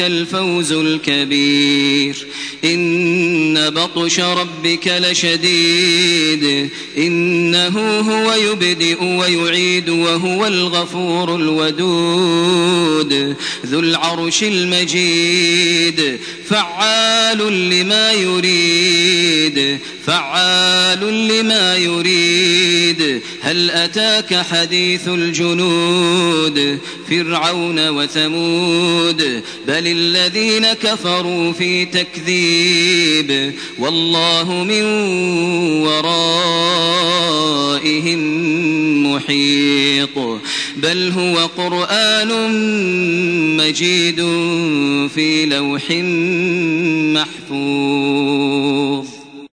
الفوز الكبير. إن بطش ربك لشديد إنه هو يبدئ ويعيد وهو الغفور الودود ذو العرش المجيد فعال لما يريد فعال لما يريد هل أتاك حديث الجنود فرعون وثمود بل الذين كفروا في تكذيب والله من ورائهم محيط. بل هو قرآن مجيد في لوح محفوظ.